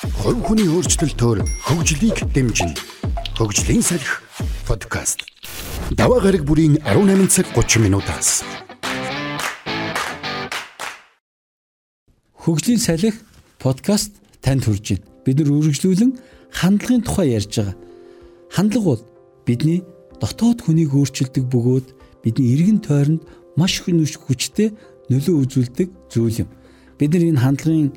Хувь хүний өөрчлөлтөөр хөгжлийг дэмжинэ. Хөгжлийн салхи подкаст. Даваа гараг бүрийн 18 цаг 30 минутаас. Хөгжлийн салхи подкаст танд хүрж байна. Бид нар үргэлжлүүлэн хандлагын тухай ярьж байгаа. Хандлага бол бидний дотоод хүнийг өөрчилдөг бөгөөд бидний эргэн тойронд маш их хүчтэй нөлөө үзүүлдэг зүйл юм. Бид нар энэ хандлагын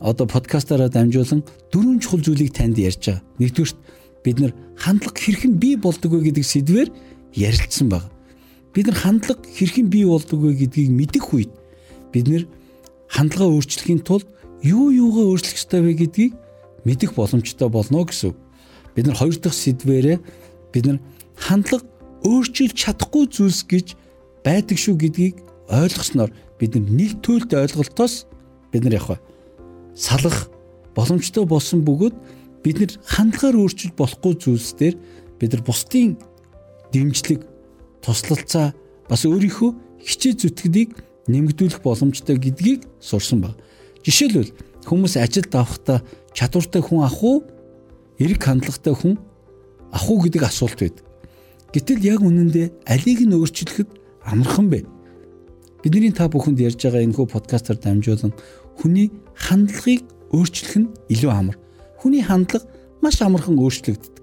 одоо подкастаараа дамжуулан дөрвөн чухал зүйлийг танд ярьж байгаа. Нэгдүгürt бид нар хандлага хэрхэн бий болдог вэ гэдэг сэдвээр ярилцсан байна. Бид нар хандлага хэрхэн бий болдог вэ гэдгийг мэдэх үед бид нар хандлагаа өөрчлөхийн тулд юу юугаа өөрчлөх ёстой вэ гэдгийг мэдэх боломжтой болно гэсэн. Бид нар хоёр дахь сэдвээрээ бид нар хандлага өөрчилж чадахгүй зүйлс гэж байдаг шүү гэдгийг ойлгосноор бид нар нэг төлөлт ойлголтоос бид нар явах салах боломжтой болсон бөгөөд бид нар хандлагаар өөрчилж болохгүй зүйлс дээр бид нар бусдын дэмжлэг туслалцаа бас өөрийнхөө хичээ зүтгэдийг нэмэгдүүлэх боломжтой гэдгийг сурсан баг. Жишээлбэл хүмүүс ажилд авахдаа чадвартай хүн ах уу, эрэг хандлагатай хүн ах уу гэдэг асуулт байдаг. Гэтэл яг үнэндээ алийг нь өөрчлөхөд амархан бэ. Бидний та бүхэнд ярьж байгаа энэ хүү подкастаар дамжуулан хүний хандлагыг өөрчлөх нь илүү амар. Хүний хандлага маш амархан өөрчлөгддөг.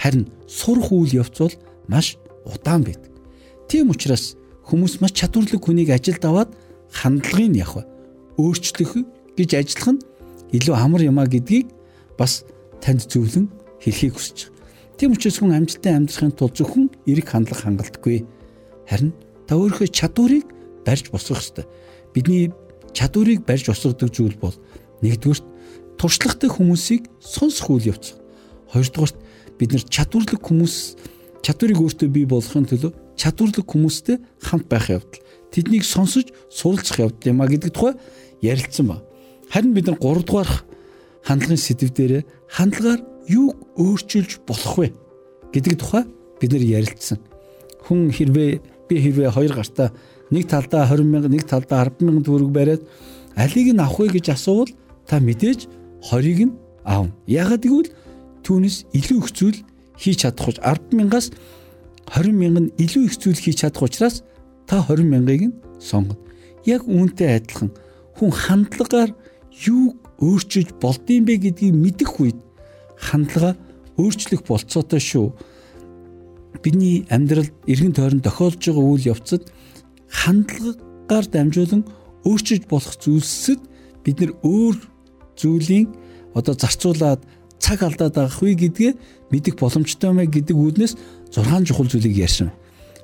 Харин сурах үйл явц бол маш удаан байдаг. Тийм учраас хүмүүс маш чадварлаг хүнийг ажилд аваад хандлагыг явах өөрчлөх гэж ажиллах нь илүү амар юмаа гэдгийг бас танд зөвлөн хэлхийг хүсэж байна. Тийм учраас хүн амжилттай амьдрахын тулд зөвхөн эрэг хандлага хангалтгүй. Харин та өөрийнхөө чадварыг барьж босгох ёстой. Бидний чадварыг барьж усгадаг зүйл бол нэгдүгürt туршлагатай хүмүүсийг сонсох үйл явц. Хоёрдугаарт бид нар чадварлаг хүмүүс чадварыг өөртөө бий болгохын төлөө чадварлаг хүмүүстэй хамт байх явдал. Тэднийг сонсож суралцах явдал юм а гэдэг тухай ярилцсан ба. Харин бид нар 3 дугаар хандлагын сэдв дээр хандлагаар юуг өөрчилж болох вэ гэдэг тухай бид нар ярилцсан. Хүн хэрвээ би хэрвээ хоёр гартаа нэг талдаа 20 мянга нэг талдаа 10 мянган төгрөг бариад алийг нь авах вэ гэж асуувал та мэдээж 20-ыг нь аав. Яагаад гэвэл түүнээс илүү их зүйл хийж чадах уч 10 мянгаас 20 мянган илүү их зүйл хийж чадах учраас та 20 мянгаыг нь сонгоно. Яг үүнтэй адилхан хүн хандлагаар юу өөрчилж болдсон бэ гэдгийг мэдэх үед хандлага өөрчлөх болцоотой шүү. Бидний амьдралд эргэн тойрон тохиолж байгаа үйл явцад хандлагаар дамжуулан өөрчилж болох зүйлсэд бид нэр өөр зүйлийн одоо зарцуулаад цаг алдаад авах вэ гэдгээ мэдэх боломжтой мэй гэдэг үүднээс 6 чухал зүйлийг ярьсан.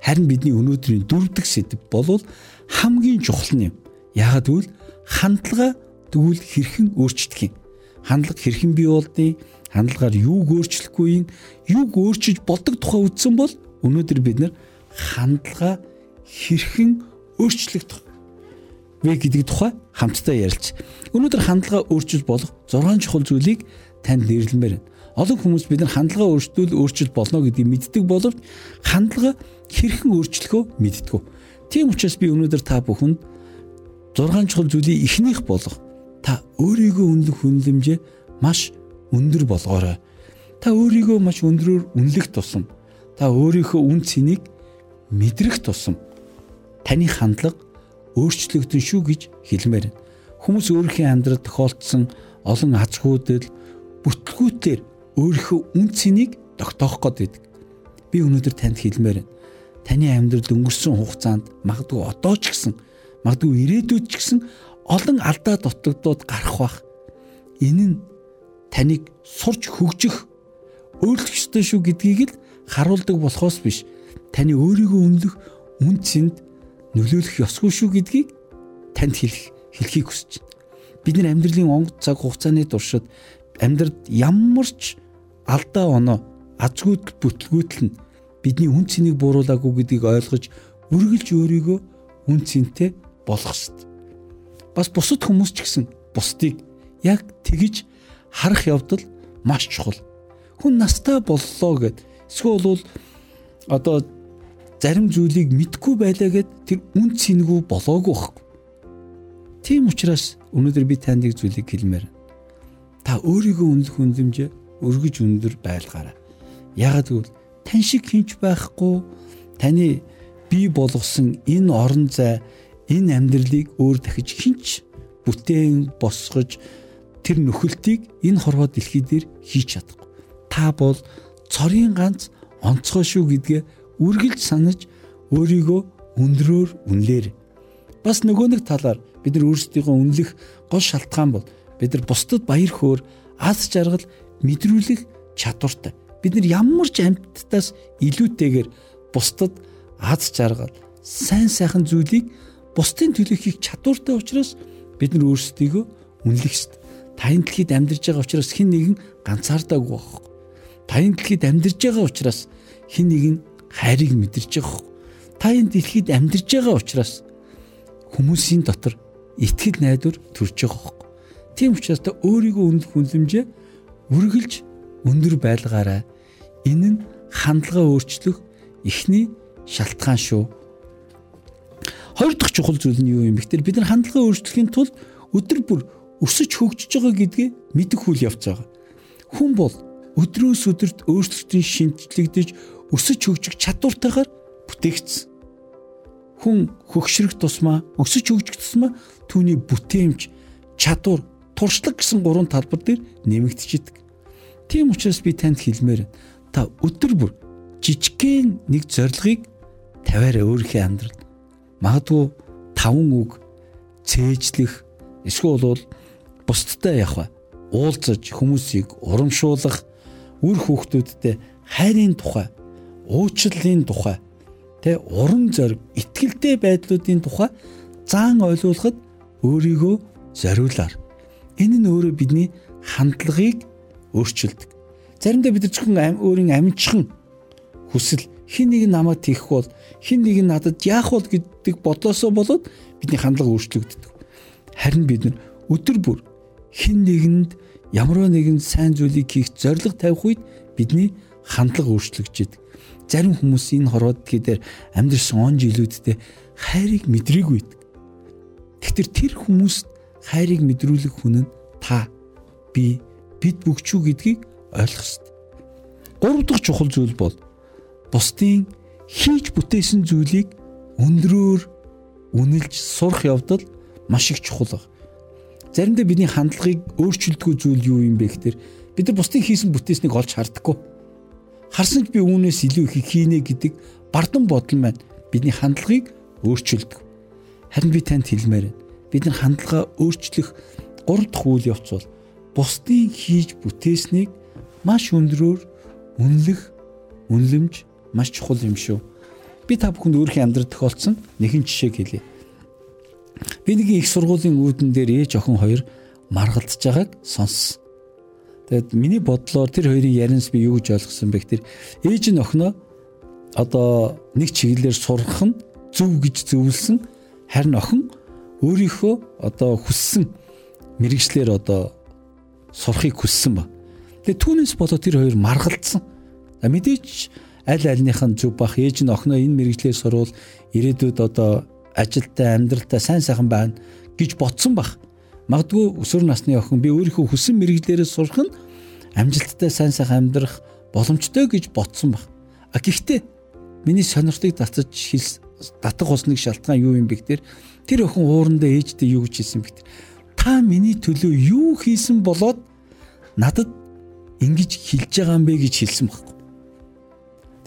Харин бидний өнөөдрийн дөрөвдөг сэдв болвол хамгийн чухал нь юм. Яагаад гэвэл хандлага тэгвэл хэрхэн өөрчлөх юм. Хандлага хэрхэн бий болдгийг, хандлагаар юуг өөрчлөхгүй юм, юуг өөрчилж болдог тухай үздсэн бол өнөөдөр бид нэр хандлага хэрхэн өөрчлөгдөх вэ гэдэг тухай хамтдаа ярилж. Өнөөдөр хандлага өөрчилж болох 6 чухал зүйлийг танд нэрлэмээр байна. Олон хүмүүс бид нар хандлага өөрчлөл өөрчилж болно гэдгийг мэддэг боловч хандлага хэрхэн өөрчлөхөө мэддэггүй. Тийм учраас би өнөөдөр та бүхэнд 6 чухал зүйлийн эхнийх болох та өөрийгөө үнэлэх хүнлэмжээ маш өндөр болгоорой. Та өөрийгөө маш өндрөөр үнэлэх тусам та өөрийнхөө үн цэнийг мэдрэх тусам таны хандлага өөрчлөгдөн шүү гэж хэлмээр байна. Хүмүүс өөрийнхөө амьдралд тохиолдсон олон азгуудад бүтлгүүтээр өөрийнхөө үн цэнийг тогтоох гээд байдаг. Би өнөөдөр танд хэлмээр байна. Таны амьдралд өнгөрсөн хугацаанд магадгүй одоо ч гэсэн магадгүй ирээдүйд ч гэсэн олон алдаа дутагдууд гарах бах. Энэ нь таныг сурч хөгжих өөрчлөх ёстой шүү гэдгийг л харуулдаг болохоос биш. Таны өөрийгөө үнэлэх үн цэнд нөлөөлөх ёсгүй шүү гэдгийг танд хэлэх хэлхийг хүсэж байна. Бид нар амьдралын онгод цаг хугацааны туршид амьдралд ямар ч алдаа оноо азгүйд бүтлгүүтэл нь бидний үн цэнийг бууруулаагүй гэдгийг ойлгож үргэлж өөрийгөө үн цэнтэй болгох ёстой. Бас бусад хүмүүс ч гэсэн бусдыг яг тэгж харах явдал маш чухал. Хүн настай боллоо гэд эсвэл бол одоо зарим зүйлийг мэдгүй байлаа гэд тэр үн цэнгүй болоогүй байхгүй. Тийм учраас өнөөдөр би танд нэг зүйлийг хэлмээр. та өөрийгөө үнэлэх үнэлэмжээ өргөж өндөр байлгаарай. Ягаад гэвэл тань шиг хинч байхгүй таны бий болгосон энэ орон зай энэ амьдралыг өөр дахиж хинч бүтээн босгож тэр нөхөлтийг энэ хорвоо дэлхий дээр хийж чадахгүй. Та бол цорын ганц онцгой шүү гэдгээ үргэлж санаж өөрийгөө өндрөөр үнлээр. Бас нөгөө нэг талаар бид нар өөрсдийгөө үнэлэх гол шалтгаан бол бид нар бусдад баяр хөөр аз жаргал мэдрүүлэх чадвартай. Бид нар ямар ч амьтдаас илүүтэйгээр бусдад аз жаргал, сайн сайхан зүйлийг бусдын төлөө хийх чадвартай учраас бид нар өөрсдийгөө үнэлэх ёстой. Таян дэлхийд амьдарч байгаа учраас хэн нэгэн ганцаардаагүй байх. Таян дэлхийд амьдарч байгаа учраас хэн нэгэн хайрыг мэдэрч байгаа. Таян дэлхийд амьдарч байгаа учраас хүмүүсийн дотор итгэл найдвар төрж байгаа. Тийм учраас та өөрийгөө үнэлэх үнэлэмжээ үргэлж өндөр байлгаарай. Энэ нь хандлага өөрчлөх эхний шалтгаан шүү. Хоёр дахь чухал зүйл нь юу юм бэ гэхээр бид нар хандлага өөрчлөхийн тулд өдөр бүр өсөж хөгжиж байгаа гэдгээ мэдэх үйл явц байгаа. Хүн бол өдрөөс өдөрт өөрчлөлтөнд шинжлэгдэж өсөж хөгжих чадвартайгаар бүтээгдсэн. Хүн хөгшрөх тусмаа өсөж хөгжих тусмаа түүний бүтээмж, чадвар, туршлага гэсэн гурван талбар дээр нэмэгдэж идэг. Тийм учраас би танд хэлмээр та өдөр бүр жижигхэн нэг зорилгыг тавиараа өөрийнхөө амьдралд магадгүй таван үг цээжлэх эсвэл бол бусдтай явах уулзаж хүмүүсийг урамшуулах үр хүүхдүүдтэй хайрын тухай уучлалын тухай тэ урам зориг итгэлтэй байдлуудын тухай заан ойлгуулахад өөрийгөө зориулаар энэ нь өөрөө бидний хандлагыг өөрчилдөг. Заримдаа бид зөвхөн өөрийн амжихан хүсэл хин нэг намайг тийх бол хин нэг надад яах бол гэдэг бодлосоо болоод бидний хандлага өөрчлөгддөг. Харин бид өдөр бүр хин нэгэнд ямар нэгэн сайн зүйлийг хийх зориг тавих үед бидний хандлага өөрчлөгдөж идэг. Зарим хүмүүс энэ хорвоод дээр амьдрсан он жилүүдтэй хайрыг мэдрээгүй. Тэгтэр тэр хүмүүст хайрыг мэдрүүлэх хүн нь та би бид бүгчүү гэдгийг ойлгох ёстой. Гурав дахь чухал зүйл бол бусдын хийж бүтээсэн зүйлийг өндрөөр үнэлж сурах явдал маш их чухал баг. Заримдаа бидний хандлагыг өөрчилдөггүй зүйл юу юм бэ гэхээр бид нар бусдын хийсэн бүтээснийг олж хардаггүй. Харсан ч би үүнээс илүү их хийнэ гэдэг бардам бодол маань бидний хандлагыг өөрчилдөг. Харин би танд хэлмээр байна. Бид нар хандлагаа өөрчлөх гурав дахь үйл явц бол бусдын хийж бүтээснийг маш өндрөөр үнэлэх үнлэмж маш чухал юм шүү. Би та бүхэнд өөрхийн амьдрал тохиолдсон нэгэн жишээг хэлье. Би нэг их сургуулийн үүдэн дээр ээж охин хоёр маргалдж байгааг сонссон. Тэгэд миний бодлоор тэр хоёрын ярианс би юу гэж ойлгосон бэ гэхээр ээж нь охиноо одоо нэг чиглэлээр сургах нь зөв гэж зөвлөсөн харин охин өөрийнхөө одоо хүссэн мэрэгчлэр одоо сурахыг хүссэн ба. Тэгээ түүнээс болоод тэр хоёр маргалдсан. Мэдээч аль альных нь зүг бах ээж нь охиноо энэ мэрэгчлэр сурвал ирээдүйд одоо ажилтай амьдралтай сайн сайхан байна гэж ботсон бах. Магадгүй өсвөр насны охин би өөрийнхөө хүссэн мэрэгчлэрээ сурах нь амжилттай сайн сайхан амьдрах боломжтой гэж ботсон бах. А гэхдээ миний сонирхлыг татаж хэл татах ус нэг шалтгаан юу юм бэ гэхээр тэр охин уурандаа ээжтэй юу гэж хэлсэн бэ гэхээр та миний төлөө юу хийсэн болоод надад ингэж хэлж байгаа юм бэ гэж хэлсэн байхгүй.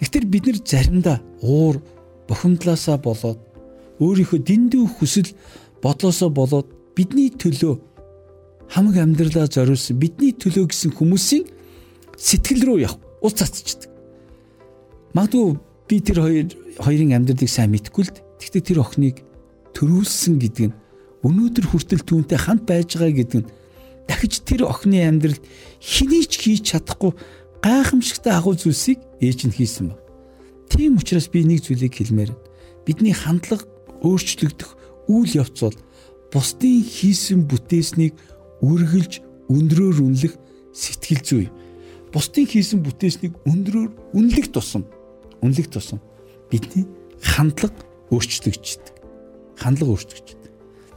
Тэгвэл бид нар заримдаа уур бухимдлаасаа болоод өөрийнхөө дэндүү хүсэл бодлосоо болоод бидний төлөө хамаг амьдралаа зориулсан бидний төлөө гэсэн хүмүүсийн сэтгэл рүү явах ус цацчдаг. Магадгүй би тэр хоёр хоёрын амьдралыг сайн мэдгүй л тэгтээ тэр охиныг төрүүлсэн гэдэг нь өнөөдөр хүртэл түүнтэй хамт байж байгаа гэдэг нь дахиж тэр охины амьдралд хэний ч хийж чадахгүй гайхамшигтай агуу зүйлсийг ээж нь хийсэн баг. Тийм учраас би нэг зүйлийг хэлмээр байна. Бидний хандлага өөрчлөгдөх үйл явц бол бусдын хийсэн бүтээснийг үргэлж өндрөөр үнэлэх сэтгэл зүй. Бусдын хийсэн бүтээснийг өндрөөр үнэлэх тусам үнэлэх тусам бидний хандлага өөрчлөгддөг. Хандлага өөрчлөгддөг.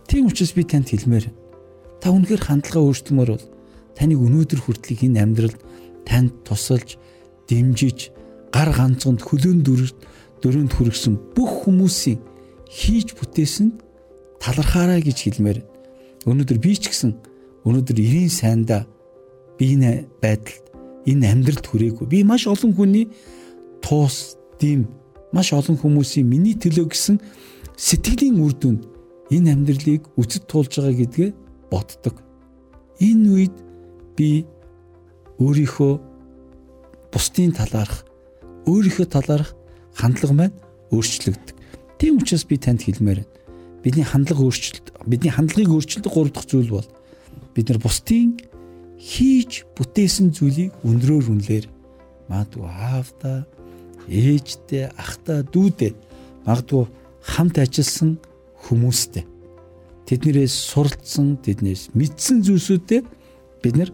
Тийм учраас би танд хэлмээр та үнэхээр хандлага өөрчлөмөр бол таныг өнөөдөр хүртэл энэ амьдралд танд тусалж, дэмжиж, гар ганцганд хөлөөн дүрд дөрөнд хүргэсэн бүх хүмүүсийн хийж бүтээсэн талархаарай гэж хэлмээр. Өнөөдөр би ч гэсэн өнөөдөр 90 сайндаа би энэ байдалд энэ амьдралд хүрээгүй. Би маш олон хүний туус, дэм, маш олон хүмүүсийн миний төлөө гэсэн сэтгэлийн үр дүнд энэ амьдралыг үцэд туулж байгаа гэдгээ боддог. Энэ үед би өөрийнхөө бусдын талаарх, өөрийнхөө талаарх хандлага маань өөрчлөгдөг. Тийм учраас би танд хэлмээр байна. Бидний хандлага өөрчлөлт, бидний хандлагыг өөрчилдөг гурав дахь зүйл бол бид нар бусдын хийж бүтээсэн зүйлийг өндрөөр үнлэр магадгүй аавда, ээжтэй, ахта, дүүдээ магадгүй хамт ажилласан хүмүүстэй тэднэрээс суралцсан, тэднээс мэдсэн зүйлсүүдээ бид нар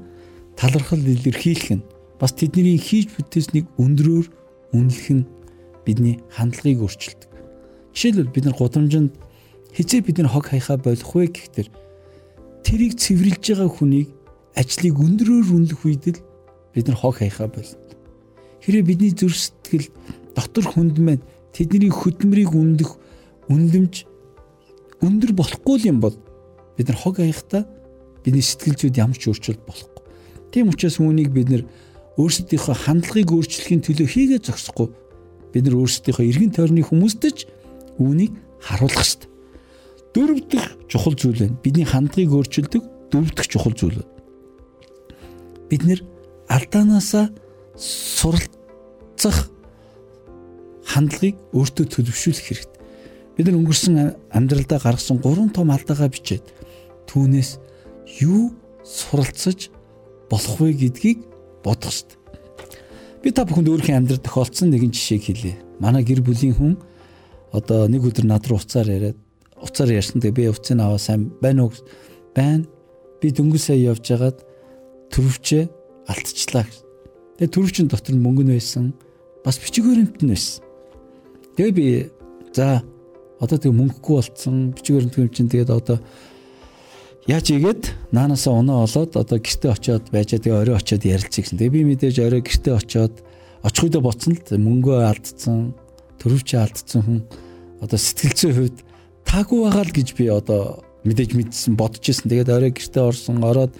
талархал илэрхийлэх нь бас тэдний хийж бүтээснийг өндрөөр үнэлэх нь бидний хандлагыг өөрчилдөг. Жишээлбэл бид нар гудамжинд хизээ бид нар хог хаяхаа болох вэ гэхтэр тэрийг цэвэрлж байгаа хүнийг ажлыг өндрөөр үнэлэх үед л бид нар хог хаяхаа болно. Хэрэг бидний зүрх сэтгэл дотор хүнд маань тэдний хөдөлмөрийг үнэлэх үнэлэмж өндөр болохгүй юм бол бид нар хог аяхта бидний сэтгэлзүүд ямар ч өөрчлөлт болохгүй. Тийм учраас үүнийг бид нар өөрсдийнхөө хандлагыг өөрчлөхийн төлөө хийгээ зогсохгүй бид нар өөрсдийнхөө эргэн тойрны хүмүүстэж үүнийг харуулах ёстой. Дөрөв дэх чухал зүйл байна. Бидний хандлагыг өөрчилдөг дөрөв дэх чухал зүйл. Бид нэр алдаанаасаа суралцах хандлагыг өөртөө төлөвшүүлэх хэрэгтэй. Бид нар өнгөрсөн амьдралдаа гаргасан гурван том алдаагаа бичээд түүнээс юу суралцаж болох вэ гэдгийг бодох хэрэгтэй. Би та бүхэнд өөрхийн амьдрал тохиолдсон нэгэн жишээг хэлье. Манай гэр бүлийн хүн одоо нэг өдөр над руу уцаар яриад уцаар ярьсан тэгээ би уцыг аваа сайн байна уу? Байна. Би дөнгөж сая явж хагаад төрөвчөө алдчихлаа. Тэгээ төрөвчин дотор нь мөнгө нь байсан. Бас бичиг баримт нь байсан. Тэгээ би за одоо тэг мөнгөгүй болцсон бичиг баримт чинь тэгээд одоо яаж игээд наанаасаа унаа олоод одоо гэртээ очиод байж тэгээ орой очиод ярилцъя гэсэн. Тэгээ би мэдээж орой гэртээ очиод очих үедээ боцсон л мөнгөө алдсан, төрөвчөө алдсан хүн одоо сэтгэлзээ хувьд таагүй байгаа л гэж би одоо мэдээж мэдсэн бодож ирсэн. Тэгээд орой гэртээ орсон, ороод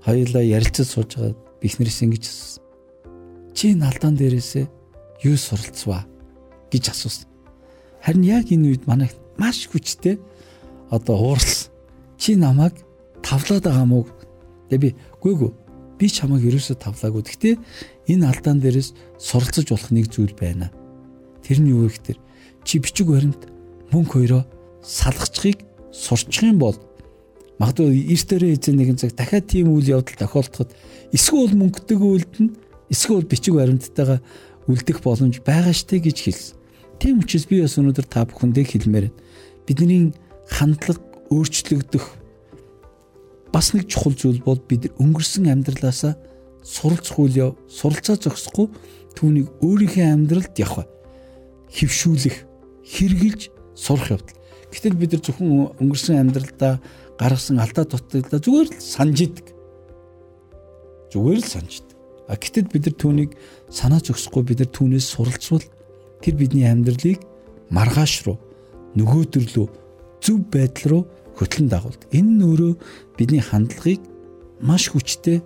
хоёулаа ярилцаж сууж байгаа бихнэрээс ингэж чи налдаан дээрээсээ юу суралцваа гэж асуусан. Харин яг энэ үед манай маш хүчтэй одоо уурс чи намайг тавлаад байгаа мó. Тэгээ би гүйгүү би чамайг ерөөсө тавлаагүй. Гэхдээ энэ алдаан дээрээс суралцаж болох нэг зүйл байна. Тэр нь юу вэ гэхээр чи бичиг баримт мөнгө хоёроо салгахчгийг сурчих юм бол магадгүй эрт төрөө эзэн нэгэн цаг дахиад тийм үйл явдал тохиолдоход эсвэл мөнгөтэйг үлдэнэ эсвэл бичиг баримттайгаа үлдэх боломж байгаа штэ гэж хэлсэн. Тийм учраас би бас өнөөдөр та бүхэндээ хэлмээр байна. Бидний хандлага өөрчлөгдөх бас нэг чухал зүйл бол бид өнгөрсөн амьдралаасаа суралцах үйл яв, суралцаа зогсохгүй түүнийг өөрийнхөө амьдралд явах хөвшүүлэх, хэрглэж сурах явдал. Гэтэл бид нар зөвхөн өнгөрсөн амьдралдаа гаргасан алдаа дутагдлаа зүгээр л санаж идэг. Зүгээр л санаж идэг. А гэтэл бид нар түүнийг санаа зогсохгүй бид нар түүнээс суралцвал тэр бидний амьдралыг маргааш руу нөгөөдөр рүү зөв байдал руу хөтлөн дагуулдаг. Энэ нь өөрөө бидний хандлагыг маш хүчтэй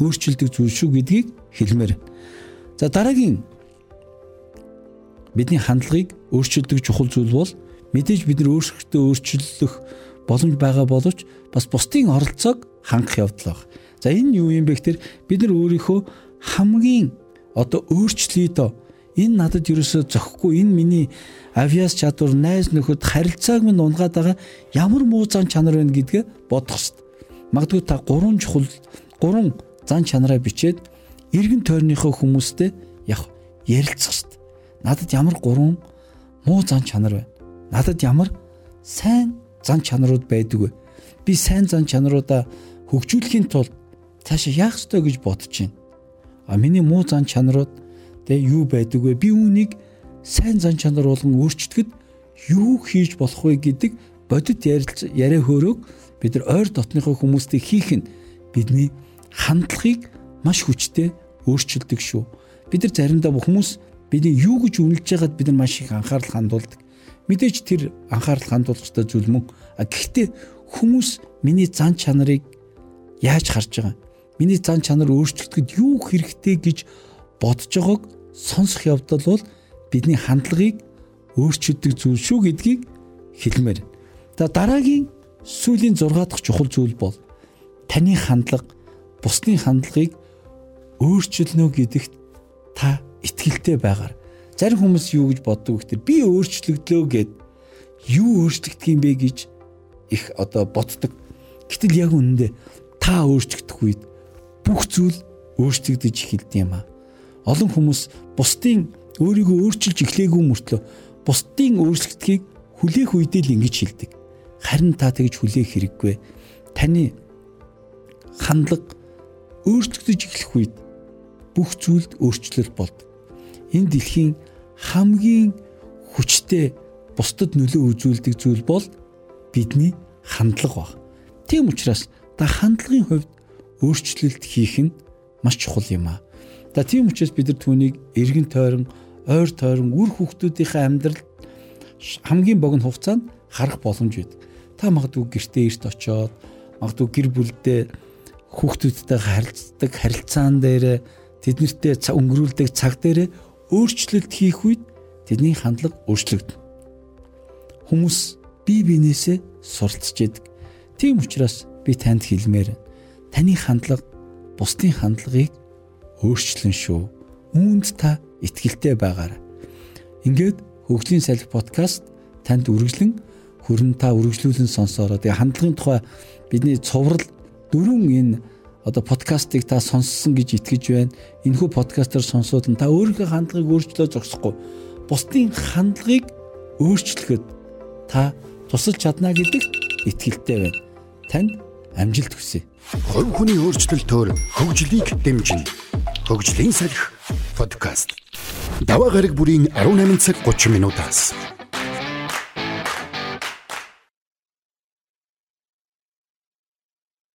өөрчилдөг зүйл шүү гэдгийг хэлмээр. За дараагийн бидний хандлагыг өөрчилдөг чухал зүйл бол мэдээж бид нар өөрсдөө өөрчлөх боломж байгаа боловч бас бусдын оролцоог хангах явдал баг. За энэ юу юм бэ гэхээр бид нар өөрийнхөө хамгийн одоо өөрчлөе доо Энэ надад ерөөсөө зөхгүй энэ миний авиас чадвар найз нөхөд харилцааг минь унгаад байгаа ямар муу зан чанар байна гэдгээ бодох хэрэгтэй. Магадгүй та гурван чухал гурван зан чанараа бичээд эргэн тойрныхоо хүмүүстэй яг ярилцах хэрэгтэй. Надад ямар гурван муу зан чанар байна? Надад ямар сайн зан чанарууд байдаг вэ? Би сайн зан чанаруудаа хөгжүүлэхийн тулд цаашаа яах ёстой гэж бодож байна. А миний муу зан чанарууд Тэ юу байдаг вэ? Би үүнийг сайн зан чанар болгон өөрчтгöd юу хийж болох вэ гэдэг бодит яриа хөөрөөг бид нар ойр дотныхоо хүмүүстэй хийх нь бидний хандлагыг маш хүчтэй өөрчилдөг шүү. Бид нар заримдаа хүмүүс бидний юу гэж үнэлж байгаад бид нар маш их анхаарал хандуулдаг. Мэдээж тэр анхаарал хандуулж та зүйл мөн. Гэхдээ хүмүүс миний зан чанарыг яаж харж байгаа? Миний зан чанар өөрчлөгдөд юу хэрэгтэй гэж бодож байгааг сонсох явдал бол бидний хандлагыг өөрчилдөг зүйл шүү гэдгийг хэлмээр. За дараагийн сүүлийн 6 дахь чухал зүйл бол таны хандлага бусдын хандлагыг өөрчилнө гэдэгт та итгэлтэй байгаар. Зарим хүмүүс юу гэж боддог вэ гэхээр би өөрчлөгдлөө гэд юу өөрчлөгдөх юм бэ гэж их одоо боддог. Гэтэл яг үнэндээ та өөрчлөгдөх үед бүх зүйл өөрчлөгдөж эхэлдэг юм аа. Олон хүмүүс бусдын өөрийгөө өөрчилж эхлээгүй мөртлөө бусдын өөрчлөгдөхийг хүлээх үедээ л ингэж хэлдэг. Харин та тэгж хүлээх хэрэггүй. Таны хандлага өөрчлөгдөж эхлэх үед бүх зүйлд өөрчлөлт болдог. Энэ дэлхийн хамгийн хүчтэй бусдад нөлөө үзүүлдэг зүйл бол бидний хандлага баг. Тийм учраас та хандлагын хувьд өөрчлөлт хийх нь маш чухал юм аа. За тийм учраас бид нар түүнийг эргэн тойрон ойр тойрон үр хүүхдүүдийнхээ амьдрал хамгийн богино хугацаанд харах боломж байдаг. Та магадгүй гэртээ эрт очоод магадгүй гэр бүлдээ хүүхдүүдтэй харилцдаг харилцаан дээр тэднэртэй өнгөрүүлдэг цаг дээр өөрчлөлт хийх үед тэдний хандлага өөрчлөгдөнө. Хүмүүс бие биенээсээ суралцж яадаг. Тийм учраас би танд хэлмээр таны хандлага бусдын хандлагыг өөрчлөн шүү. Үүнд та итгэлтэй байгаарай. Ингээд хөгжлийн салхи подкаст танд үргэлжлэн хөрөн та үргэлжлүүлэн сонсоороо. Тэгээ хандлагын тухай бидний цоврал дөрвөн энэ одоо подкастыг та сонссон гэж итгэж байна. Энэхүү подкастаар сонсоод та өөрийнхөө хандлагыг өөрчлөө зогсохгүй. Бусдын хандлагыг өөрчлөхөд та тусалж чадна гэдэг итгэлтэй байна. Танд амжилт хүсье. Хувь хүний өөрчлөлтөөр хөгжлийг дэмжинэ. Хөгжлийн салхи подкаст. Даваа гараг бүрийн 18 цаг 30 минутаас